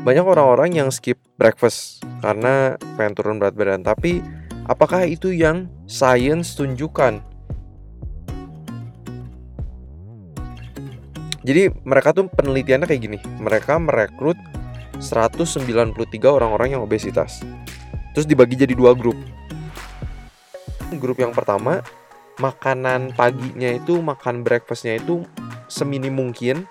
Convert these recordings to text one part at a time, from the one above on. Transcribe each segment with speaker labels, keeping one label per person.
Speaker 1: banyak orang-orang yang skip breakfast karena pengen turun berat badan. Tapi apakah itu yang science tunjukkan? Jadi mereka tuh penelitiannya kayak gini. Mereka merekrut 193 orang-orang yang obesitas. Terus dibagi jadi dua grup. Grup yang pertama makanan paginya itu makan breakfastnya itu seminim mungkin.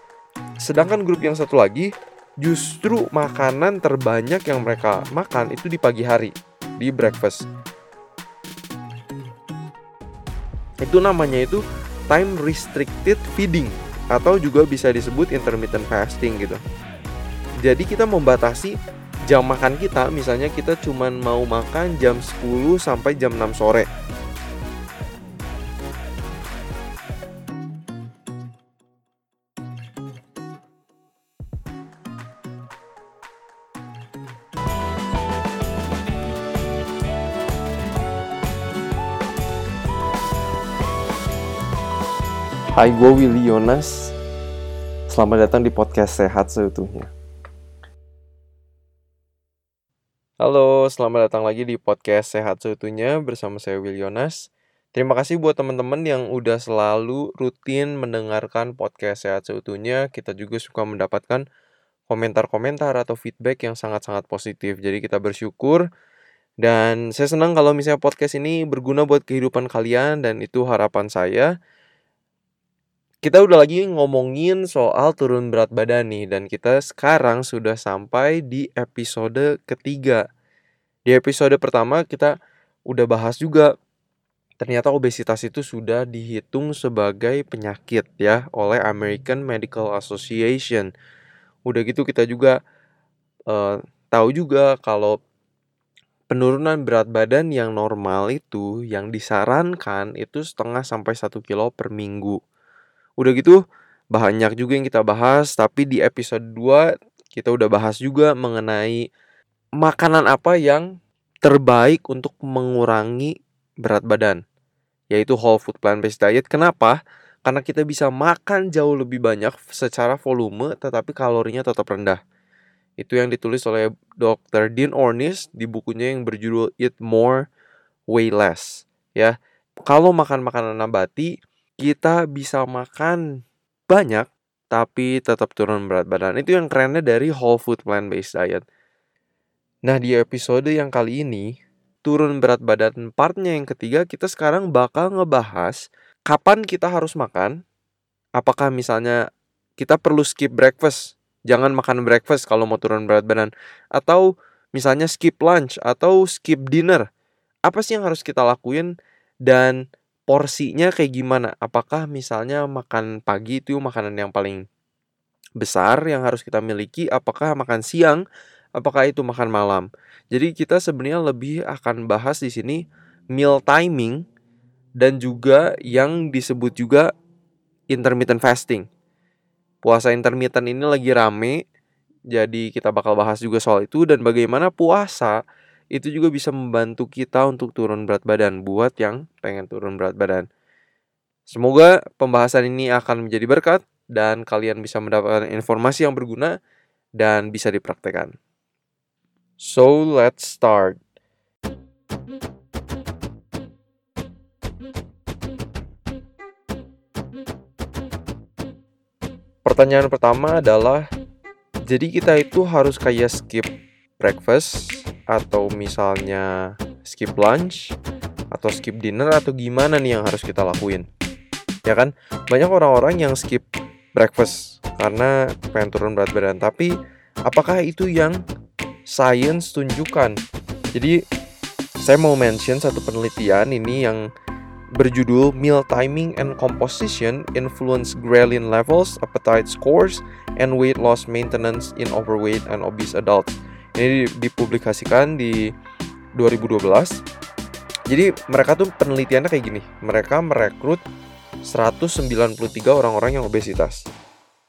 Speaker 1: Sedangkan grup yang satu lagi justru makanan terbanyak yang mereka makan itu di pagi hari di breakfast. Itu namanya itu time restricted feeding atau juga bisa disebut intermittent fasting gitu. Jadi kita membatasi jam makan kita, misalnya kita cuma mau makan jam 10 sampai jam 6 sore. Hai, gue Willy Yonas. Selamat datang di podcast Sehat Seutuhnya. Halo, selamat datang lagi di podcast Sehat Seutuhnya bersama saya Willy Yonas. Terima kasih buat teman-teman yang udah selalu rutin mendengarkan podcast Sehat Seutuhnya. Kita juga suka mendapatkan komentar-komentar atau feedback yang sangat-sangat positif. Jadi kita bersyukur dan saya senang kalau misalnya podcast ini berguna buat kehidupan kalian dan itu harapan saya kita udah lagi ngomongin soal turun berat badan nih dan kita sekarang sudah sampai di episode ketiga. Di episode pertama kita udah bahas juga ternyata obesitas itu sudah dihitung sebagai penyakit ya oleh American Medical Association. Udah gitu kita juga uh, tahu juga kalau penurunan berat badan yang normal itu yang disarankan itu setengah sampai satu kilo per minggu. Udah gitu banyak juga yang kita bahas tapi di episode 2 kita udah bahas juga mengenai makanan apa yang terbaik untuk mengurangi berat badan yaitu whole food plant based diet. Kenapa? Karena kita bisa makan jauh lebih banyak secara volume tetapi kalorinya tetap rendah. Itu yang ditulis oleh Dr. Dean Ornish di bukunya yang berjudul Eat More, Way Less. Ya, kalau makan makanan nabati, kita bisa makan banyak tapi tetap turun berat badan. Itu yang kerennya dari whole food plant based diet. Nah, di episode yang kali ini turun berat badan partnya yang ketiga kita sekarang bakal ngebahas kapan kita harus makan. Apakah misalnya kita perlu skip breakfast, jangan makan breakfast kalau mau turun berat badan atau misalnya skip lunch atau skip dinner. Apa sih yang harus kita lakuin dan porsinya kayak gimana? Apakah misalnya makan pagi itu makanan yang paling besar yang harus kita miliki? Apakah makan siang? Apakah itu makan malam? Jadi kita sebenarnya lebih akan bahas di sini meal timing dan juga yang disebut juga intermittent fasting. Puasa intermittent ini lagi rame, jadi kita bakal bahas juga soal itu dan bagaimana puasa itu juga bisa membantu kita untuk turun berat badan buat yang pengen turun berat badan. Semoga pembahasan ini akan menjadi berkat dan kalian bisa mendapatkan informasi yang berguna dan bisa dipraktekkan. So, let's start. Pertanyaan pertama adalah jadi kita itu harus kayak skip breakfast atau misalnya skip lunch atau skip dinner atau gimana nih yang harus kita lakuin? Ya kan? Banyak orang-orang yang skip breakfast karena pengen turun berat badan. Tapi apakah itu yang science tunjukkan? Jadi saya mau mention satu penelitian ini yang berjudul Meal Timing and Composition Influence Ghrelin Levels, Appetite Scores, and Weight Loss Maintenance in Overweight and Obese Adults. Ini dipublikasikan di 2012. Jadi mereka tuh penelitiannya kayak gini. Mereka merekrut 193 orang-orang yang obesitas.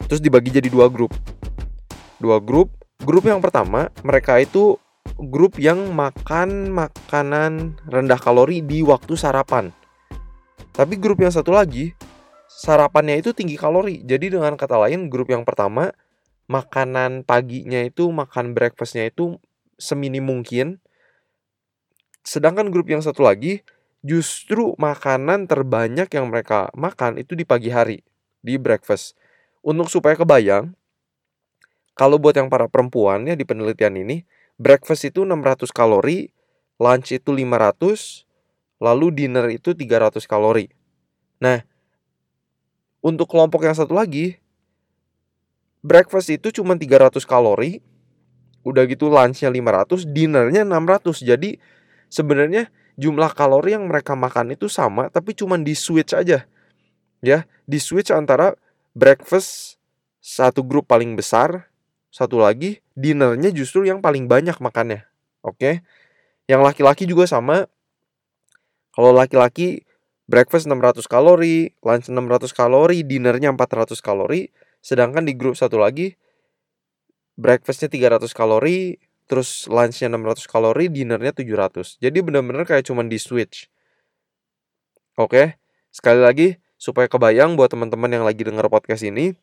Speaker 1: Terus dibagi jadi dua grup. Dua grup. Grup yang pertama, mereka itu grup yang makan makanan rendah kalori di waktu sarapan. Tapi grup yang satu lagi, sarapannya itu tinggi kalori. Jadi dengan kata lain, grup yang pertama makanan paginya itu makan breakfastnya itu seminim mungkin. Sedangkan grup yang satu lagi justru makanan terbanyak yang mereka makan itu di pagi hari di breakfast. Untuk supaya kebayang kalau buat yang para perempuan ya di penelitian ini breakfast itu 600 kalori lunch itu 500 lalu dinner itu 300 kalori. Nah untuk kelompok yang satu lagi breakfast itu cuma 300 kalori, udah gitu lunchnya 500, dinnernya 600. Jadi sebenarnya jumlah kalori yang mereka makan itu sama, tapi cuma di switch aja. Ya, di switch antara breakfast satu grup paling besar, satu lagi dinnernya justru yang paling banyak makannya. Oke. Yang laki-laki juga sama. Kalau laki-laki breakfast 600 kalori, lunch 600 kalori, dinnernya 400 kalori Sedangkan di grup satu lagi breakfastnya 300 kalori, terus lunchnya 600 kalori, dinnernya 700. Jadi bener-bener kayak cuman di switch. Oke, sekali lagi supaya kebayang buat teman-teman yang lagi denger podcast ini,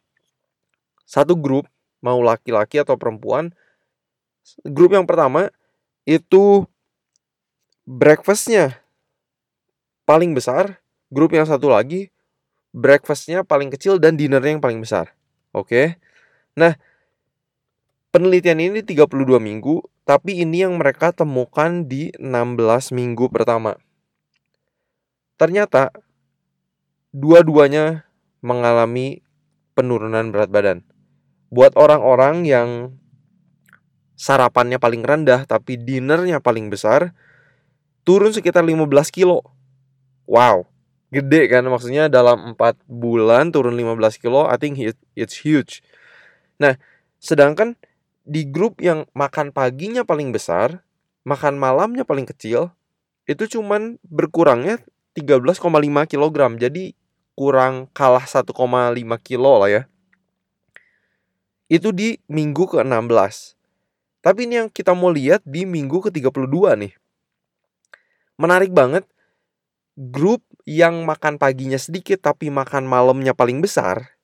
Speaker 1: satu grup mau laki-laki atau perempuan, grup yang pertama itu breakfastnya paling besar, grup yang satu lagi breakfastnya paling kecil dan dinnernya yang paling besar. Oke. Nah, penelitian ini 32 minggu, tapi ini yang mereka temukan di 16 minggu pertama. Ternyata dua-duanya mengalami penurunan berat badan. Buat orang-orang yang sarapannya paling rendah tapi dinernya paling besar, turun sekitar 15 kilo. Wow, gede kan maksudnya dalam 4 bulan turun 15 kilo I think it's huge. Nah sedangkan di grup yang makan paginya paling besar makan malamnya paling kecil itu cuman berkurangnya 13,5 kg jadi kurang kalah 1,5 kilo lah ya. Itu di minggu ke-16 tapi ini yang kita mau lihat di minggu ke-32 nih. Menarik banget grup yang makan paginya sedikit tapi makan malamnya paling besar,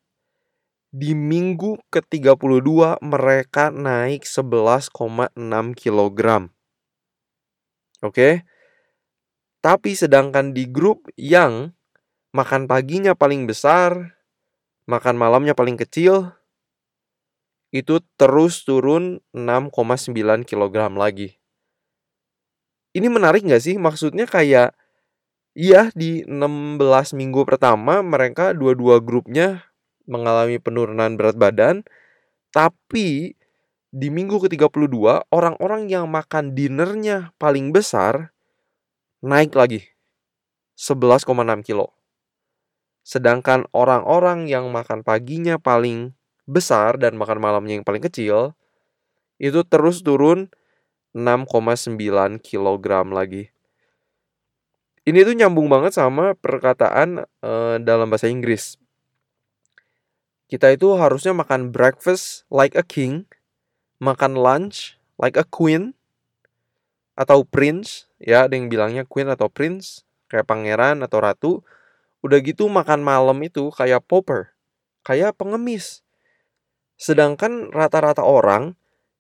Speaker 1: di minggu ke-32 mereka naik 11,6 kg. Oke. Tapi sedangkan di grup yang makan paginya paling besar, makan malamnya paling kecil, itu terus turun 6,9 kg lagi. Ini menarik gak sih? Maksudnya kayak Iya, di 16 minggu pertama mereka dua-dua grupnya mengalami penurunan berat badan, tapi di minggu ke-32 orang-orang yang makan dinernya paling besar naik lagi 11,6 kilo. Sedangkan orang-orang yang makan paginya paling besar dan makan malamnya yang paling kecil itu terus turun 6,9 kilogram lagi. Ini tuh nyambung banget sama perkataan uh, dalam bahasa Inggris. Kita itu harusnya makan breakfast like a king, makan lunch like a queen atau prince, ya ada yang bilangnya queen atau prince, kayak pangeran atau ratu. Udah gitu makan malam itu kayak pauper, kayak pengemis. Sedangkan rata-rata orang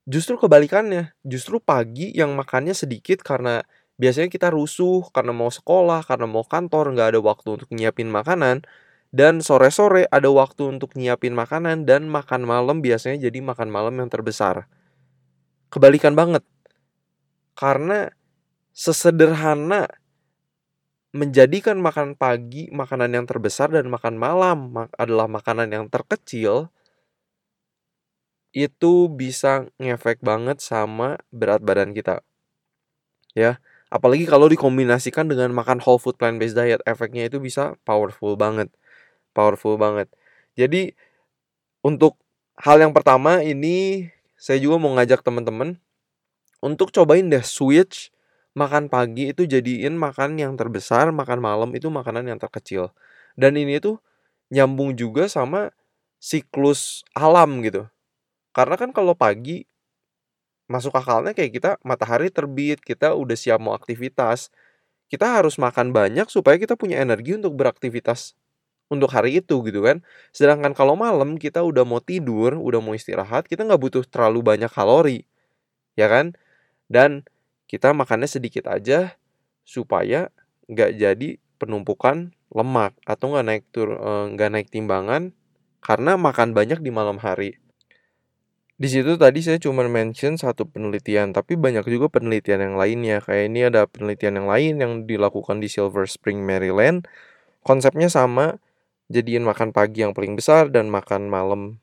Speaker 1: justru kebalikannya, justru pagi yang makannya sedikit karena biasanya kita rusuh karena mau sekolah, karena mau kantor, nggak ada waktu untuk nyiapin makanan. Dan sore-sore ada waktu untuk nyiapin makanan dan makan malam biasanya jadi makan malam yang terbesar. Kebalikan banget. Karena sesederhana menjadikan makan pagi makanan yang terbesar dan makan malam adalah makanan yang terkecil itu bisa ngefek banget sama berat badan kita. Ya. Apalagi kalau dikombinasikan dengan makan whole food plant based diet, efeknya itu bisa powerful banget. Powerful banget. Jadi untuk hal yang pertama ini saya juga mau ngajak teman-teman untuk cobain deh switch makan pagi itu jadiin makan yang terbesar, makan malam itu makanan yang terkecil. Dan ini tuh nyambung juga sama siklus alam gitu. Karena kan kalau pagi masuk akalnya kayak kita matahari terbit, kita udah siap mau aktivitas. Kita harus makan banyak supaya kita punya energi untuk beraktivitas untuk hari itu gitu kan. Sedangkan kalau malam kita udah mau tidur, udah mau istirahat, kita nggak butuh terlalu banyak kalori, ya kan? Dan kita makannya sedikit aja supaya nggak jadi penumpukan lemak atau nggak naik tur eh, nggak naik timbangan karena makan banyak di malam hari. Di situ tadi saya cuma mention satu penelitian, tapi banyak juga penelitian yang lainnya. Kayak ini ada penelitian yang lain yang dilakukan di Silver Spring, Maryland. Konsepnya sama, jadiin makan pagi yang paling besar dan makan malam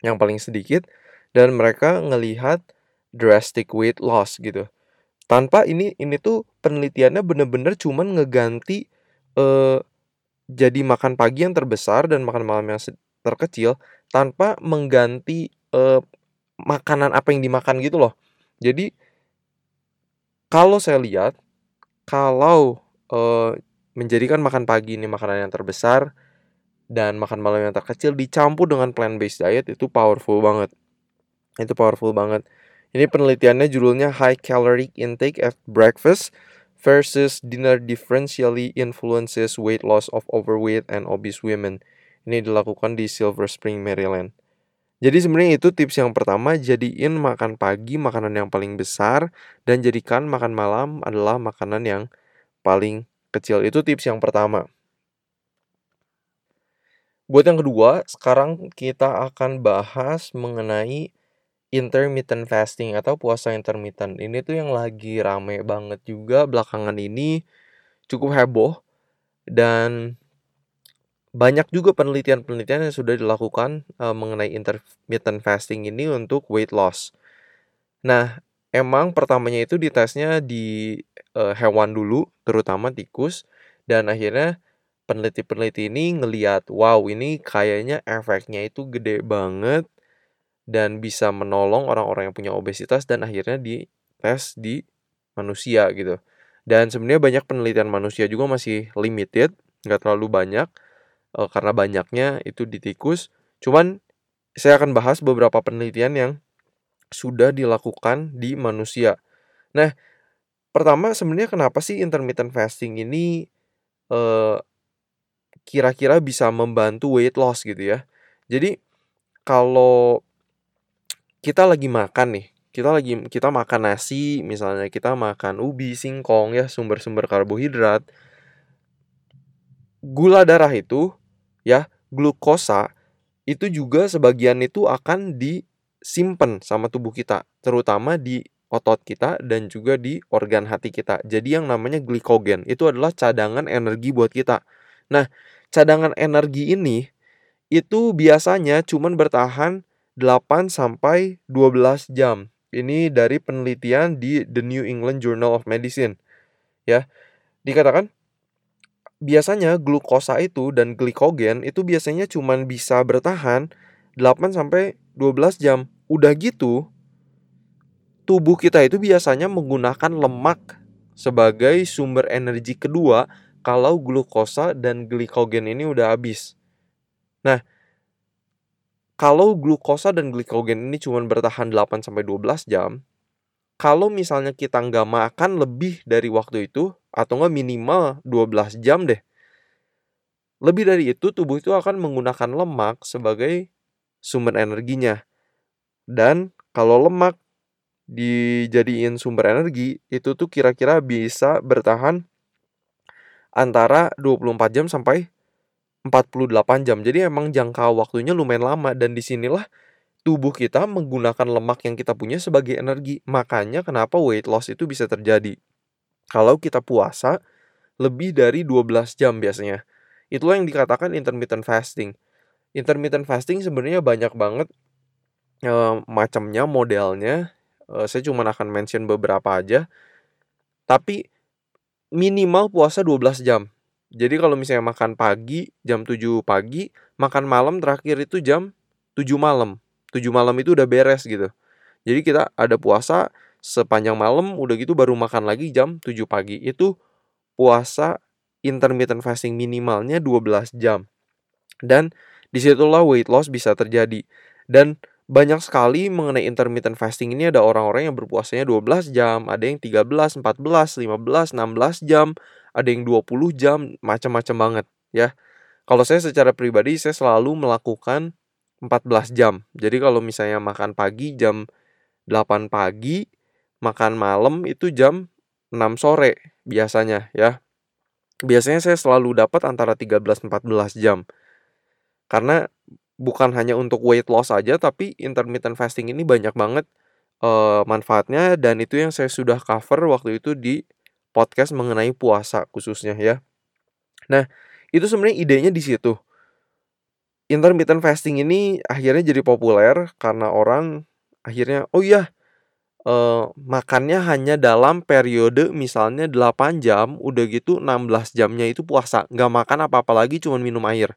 Speaker 1: yang paling sedikit dan mereka ngelihat drastic weight loss gitu. Tanpa ini ini tuh penelitiannya bener-bener cuman ngeganti eh, jadi makan pagi yang terbesar dan makan malam yang terkecil tanpa mengganti uh, makanan apa yang dimakan gitu loh. Jadi kalau saya lihat kalau uh, menjadikan makan pagi ini makanan yang terbesar dan makan malam yang terkecil dicampur dengan plant based diet itu powerful banget. Itu powerful banget. Ini penelitiannya judulnya High Caloric Intake at Breakfast versus Dinner Differentially Influences Weight Loss of Overweight and Obese Women. Ini dilakukan di Silver Spring, Maryland. Jadi sebenarnya itu tips yang pertama, jadiin makan pagi makanan yang paling besar dan jadikan makan malam adalah makanan yang paling kecil. Itu tips yang pertama. Buat yang kedua, sekarang kita akan bahas mengenai intermittent fasting atau puasa intermittent. Ini tuh yang lagi rame banget juga belakangan ini cukup heboh dan banyak juga penelitian-penelitian yang sudah dilakukan uh, mengenai intermittent fasting ini untuk weight loss. Nah, emang pertamanya itu ditesnya di uh, hewan dulu, terutama tikus, dan akhirnya peneliti-peneliti ini ngeliat, wow ini kayaknya efeknya itu gede banget dan bisa menolong orang-orang yang punya obesitas dan akhirnya dites di manusia gitu. Dan sebenarnya banyak penelitian manusia juga masih limited, nggak terlalu banyak uh, karena banyaknya itu di tikus. Cuman saya akan bahas beberapa penelitian yang sudah dilakukan di manusia. Nah, pertama sebenarnya kenapa sih intermittent fasting ini kira kira-kira bisa membantu weight loss gitu ya. Jadi kalau kita lagi makan nih, kita lagi kita makan nasi, misalnya kita makan ubi, singkong ya, sumber-sumber karbohidrat. Gula darah itu ya glukosa itu juga sebagian itu akan disimpan sama tubuh kita, terutama di otot kita dan juga di organ hati kita. Jadi yang namanya glikogen itu adalah cadangan energi buat kita. Nah, cadangan energi ini itu biasanya cuma bertahan 8 sampai 12 jam. Ini dari penelitian di The New England Journal of Medicine. Ya. Dikatakan biasanya glukosa itu dan glikogen itu biasanya cuma bisa bertahan 8 sampai 12 jam. Udah gitu, tubuh kita itu biasanya menggunakan lemak sebagai sumber energi kedua kalau glukosa dan glikogen ini udah habis. Nah, kalau glukosa dan glikogen ini cuma bertahan 8 sampai 12 jam, kalau misalnya kita nggak makan lebih dari waktu itu atau nggak minimal 12 jam deh. Lebih dari itu tubuh itu akan menggunakan lemak sebagai sumber energinya. Dan kalau lemak dijadiin sumber energi itu tuh kira-kira bisa bertahan antara 24 jam sampai 48 jam. Jadi emang jangka waktunya lumayan lama dan di sinilah tubuh kita menggunakan lemak yang kita punya sebagai energi. Makanya kenapa weight loss itu bisa terjadi. Kalau kita puasa lebih dari 12 jam biasanya. Itulah yang dikatakan intermittent fasting. Intermittent fasting sebenarnya banyak banget e, macamnya, modelnya. E, saya cuma akan mention beberapa aja. Tapi minimal puasa 12 jam. Jadi kalau misalnya makan pagi jam 7 pagi, makan malam terakhir itu jam 7 malam. 7 malam itu udah beres gitu. Jadi kita ada puasa sepanjang malam udah gitu baru makan lagi jam 7 pagi. Itu puasa intermittent fasting minimalnya 12 jam. Dan di situlah weight loss bisa terjadi. Dan banyak sekali mengenai intermittent fasting ini ada orang-orang yang berpuasanya 12 jam, ada yang 13, 14, 15, 16 jam, ada yang 20 jam, macam-macam banget ya. kalau saya secara pribadi saya selalu melakukan 14 jam. Jadi kalau misalnya makan pagi jam 8 pagi, makan malam itu jam 6 sore biasanya ya. Biasanya saya selalu dapat antara 13-14 jam. Karena bukan hanya untuk weight loss aja tapi intermittent fasting ini banyak banget uh, manfaatnya dan itu yang saya sudah cover waktu itu di podcast mengenai puasa khususnya ya. Nah, itu sebenarnya idenya di situ. Intermittent fasting ini akhirnya jadi populer karena orang akhirnya oh iya uh, makannya hanya dalam periode misalnya 8 jam, udah gitu 16 jamnya itu puasa, nggak makan apa-apa lagi cuma minum air.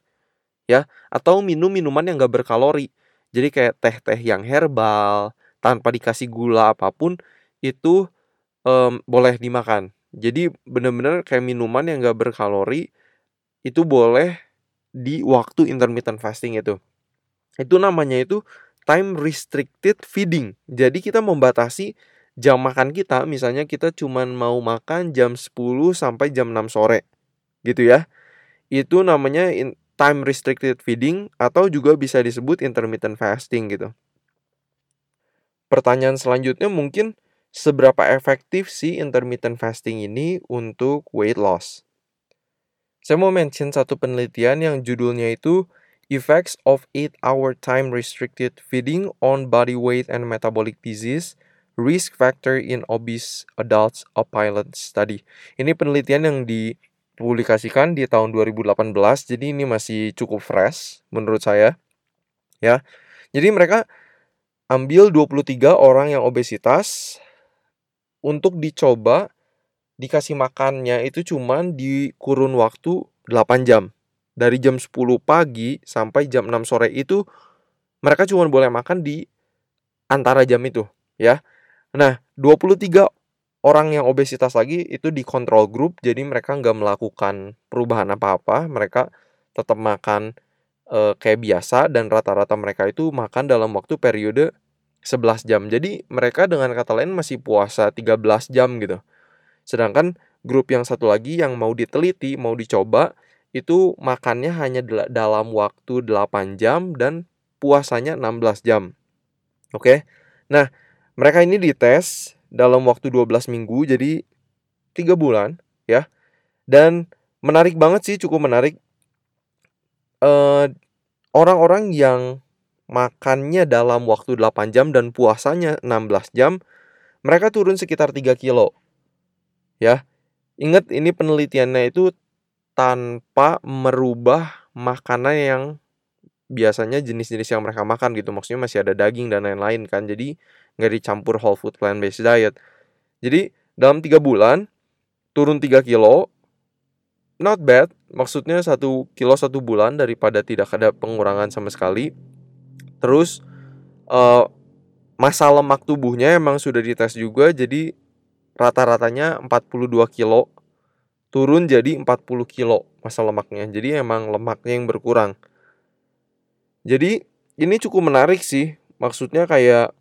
Speaker 1: Ya, atau minum minuman yang nggak berkalori. Jadi kayak teh-teh yang herbal, tanpa dikasih gula apa pun itu um, boleh dimakan. Jadi bener-bener kayak minuman yang nggak berkalori itu boleh di waktu intermittent fasting itu. Itu namanya itu time restricted feeding. Jadi kita membatasi jam makan kita, misalnya kita cuman mau makan jam 10 sampai jam 6 sore. Gitu ya. Itu namanya time restricted feeding atau juga bisa disebut intermittent fasting gitu. Pertanyaan selanjutnya mungkin seberapa efektif sih intermittent fasting ini untuk weight loss? Saya mau mention satu penelitian yang judulnya itu Effects of 8-Hour Time Restricted Feeding on Body Weight and Metabolic Disease Risk Factor in Obese Adults a Pilot Study. Ini penelitian yang dipublikasikan di tahun 2018, jadi ini masih cukup fresh menurut saya. Ya. Jadi mereka ambil 23 orang yang obesitas untuk dicoba dikasih makannya itu cuman di kurun waktu 8 jam. Dari jam 10 pagi sampai jam 6 sore itu mereka cuma boleh makan di antara jam itu, ya. Nah, 23 orang yang obesitas lagi itu di kontrol grup, jadi mereka nggak melakukan perubahan apa-apa, mereka tetap makan e, kayak biasa dan rata-rata mereka itu makan dalam waktu periode 11 jam. Jadi mereka dengan kata lain masih puasa 13 jam gitu. Sedangkan grup yang satu lagi yang mau diteliti, mau dicoba, itu makannya hanya dalam waktu 8 jam dan puasanya 16 jam. Oke. Nah, mereka ini dites dalam waktu 12 minggu jadi 3 bulan ya. Dan menarik banget sih, cukup menarik. eh, orang-orang yang makannya dalam waktu 8 jam dan puasanya 16 jam, mereka turun sekitar 3 kilo ya. Ingat ini penelitiannya itu tanpa merubah makanan yang biasanya jenis-jenis yang mereka makan gitu. Maksudnya masih ada daging dan lain-lain kan. Jadi nggak dicampur whole food plant based diet. Jadi dalam tiga bulan turun 3 kilo not bad maksudnya satu kilo satu bulan daripada tidak ada pengurangan sama sekali terus uh, masa lemak tubuhnya emang sudah dites juga jadi rata-ratanya 42 kilo turun jadi 40 kilo masa lemaknya. Jadi emang lemaknya yang berkurang. Jadi ini cukup menarik sih. Maksudnya kayak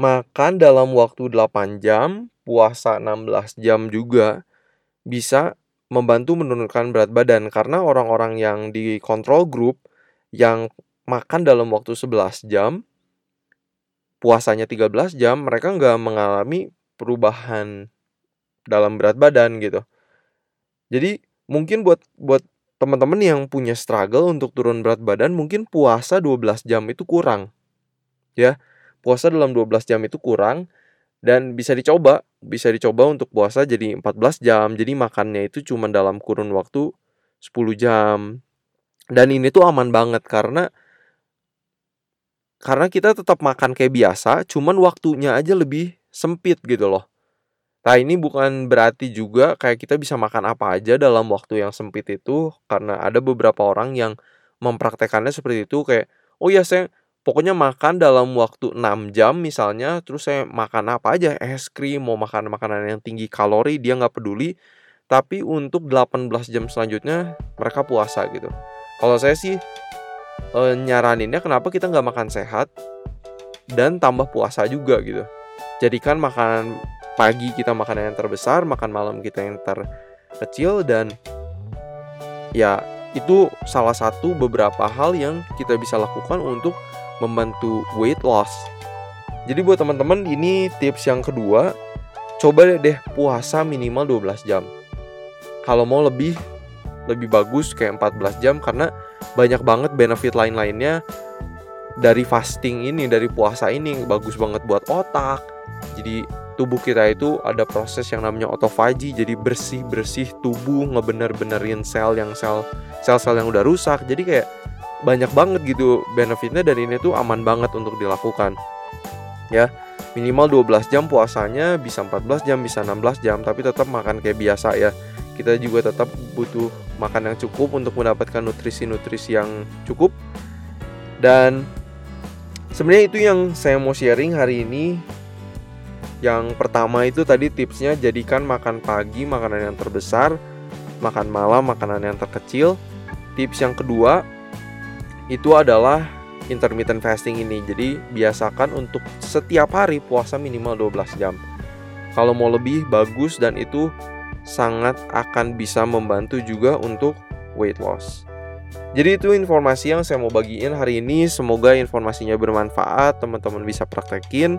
Speaker 1: makan dalam waktu 8 jam, puasa 16 jam juga bisa membantu menurunkan berat badan karena orang-orang yang di control group yang makan dalam waktu 11 jam puasanya 13 jam mereka nggak mengalami perubahan dalam berat badan gitu. Jadi mungkin buat buat teman-teman yang punya struggle untuk turun berat badan mungkin puasa 12 jam itu kurang. Ya. Puasa dalam 12 jam itu kurang dan bisa dicoba, bisa dicoba untuk puasa jadi 14 jam. Jadi makannya itu cuma dalam kurun waktu 10 jam. Dan ini tuh aman banget karena karena kita tetap makan kayak biasa, cuman waktunya aja lebih sempit gitu loh. Nah ini bukan berarti juga kayak kita bisa makan apa aja dalam waktu yang sempit itu karena ada beberapa orang yang mempraktekannya seperti itu kayak oh ya saya pokoknya makan dalam waktu 6 jam misalnya terus saya makan apa aja es krim mau makan makanan yang tinggi kalori dia nggak peduli. Tapi untuk 18 jam selanjutnya mereka puasa gitu. Kalau saya sih e, nyaraninnya kenapa kita nggak makan sehat dan tambah puasa juga gitu jadikan makanan pagi kita makanan yang terbesar, makan malam kita yang terkecil dan ya itu salah satu beberapa hal yang kita bisa lakukan untuk membantu weight loss. Jadi buat teman-teman ini tips yang kedua, coba deh puasa minimal 12 jam. Kalau mau lebih lebih bagus kayak 14 jam karena banyak banget benefit lain-lainnya dari fasting ini, dari puasa ini bagus banget buat otak. Jadi tubuh kita itu ada proses yang namanya autophagy. Jadi bersih bersih tubuh ngebener-benerin sel yang sel sel-sel yang udah rusak. Jadi kayak banyak banget gitu benefitnya dan ini tuh aman banget untuk dilakukan. Ya minimal 12 jam puasanya bisa 14 jam bisa 16 jam tapi tetap makan kayak biasa ya. Kita juga tetap butuh makan yang cukup untuk mendapatkan nutrisi-nutrisi yang cukup. Dan sebenarnya itu yang saya mau sharing hari ini yang pertama itu tadi tipsnya jadikan makan pagi makanan yang terbesar, makan malam makanan yang terkecil. Tips yang kedua itu adalah intermittent fasting ini. Jadi biasakan untuk setiap hari puasa minimal 12 jam. Kalau mau lebih bagus dan itu sangat akan bisa membantu juga untuk weight loss. Jadi itu informasi yang saya mau bagiin hari ini. Semoga informasinya bermanfaat, teman-teman bisa praktekin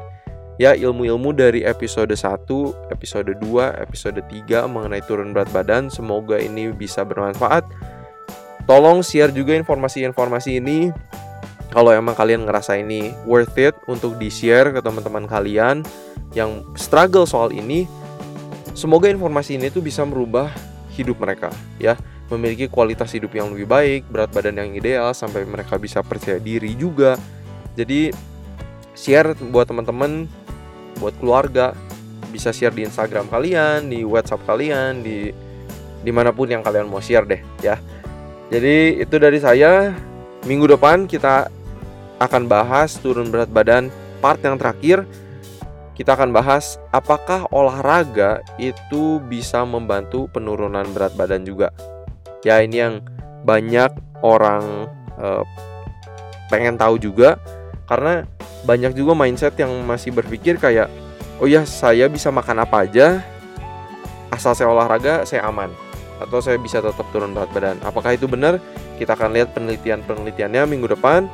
Speaker 1: ya ilmu-ilmu dari episode 1, episode 2, episode 3 mengenai turun berat badan. Semoga ini bisa bermanfaat. Tolong share juga informasi-informasi ini kalau emang kalian ngerasa ini worth it untuk di-share ke teman-teman kalian yang struggle soal ini. Semoga informasi ini tuh bisa merubah hidup mereka ya, memiliki kualitas hidup yang lebih baik, berat badan yang ideal sampai mereka bisa percaya diri juga. Jadi share buat teman-teman buat keluarga. Bisa share di Instagram kalian di WhatsApp kalian di di mana pun yang kalian mau share deh ya. Jadi itu dari saya. Minggu depan kita akan bahas turun berat badan part yang terakhir. Kita akan bahas apakah olahraga itu bisa membantu penurunan berat badan juga. Ya ini yang banyak orang uh, pengen tahu juga karena banyak juga mindset yang masih berpikir kayak oh ya saya bisa makan apa aja asal saya olahraga saya aman. Atau saya bisa tetap turun berat badan. Apakah itu benar? Kita akan lihat penelitian penelitiannya minggu depan.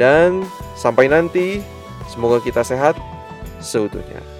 Speaker 1: Dan sampai nanti semoga kita sehat seutuhnya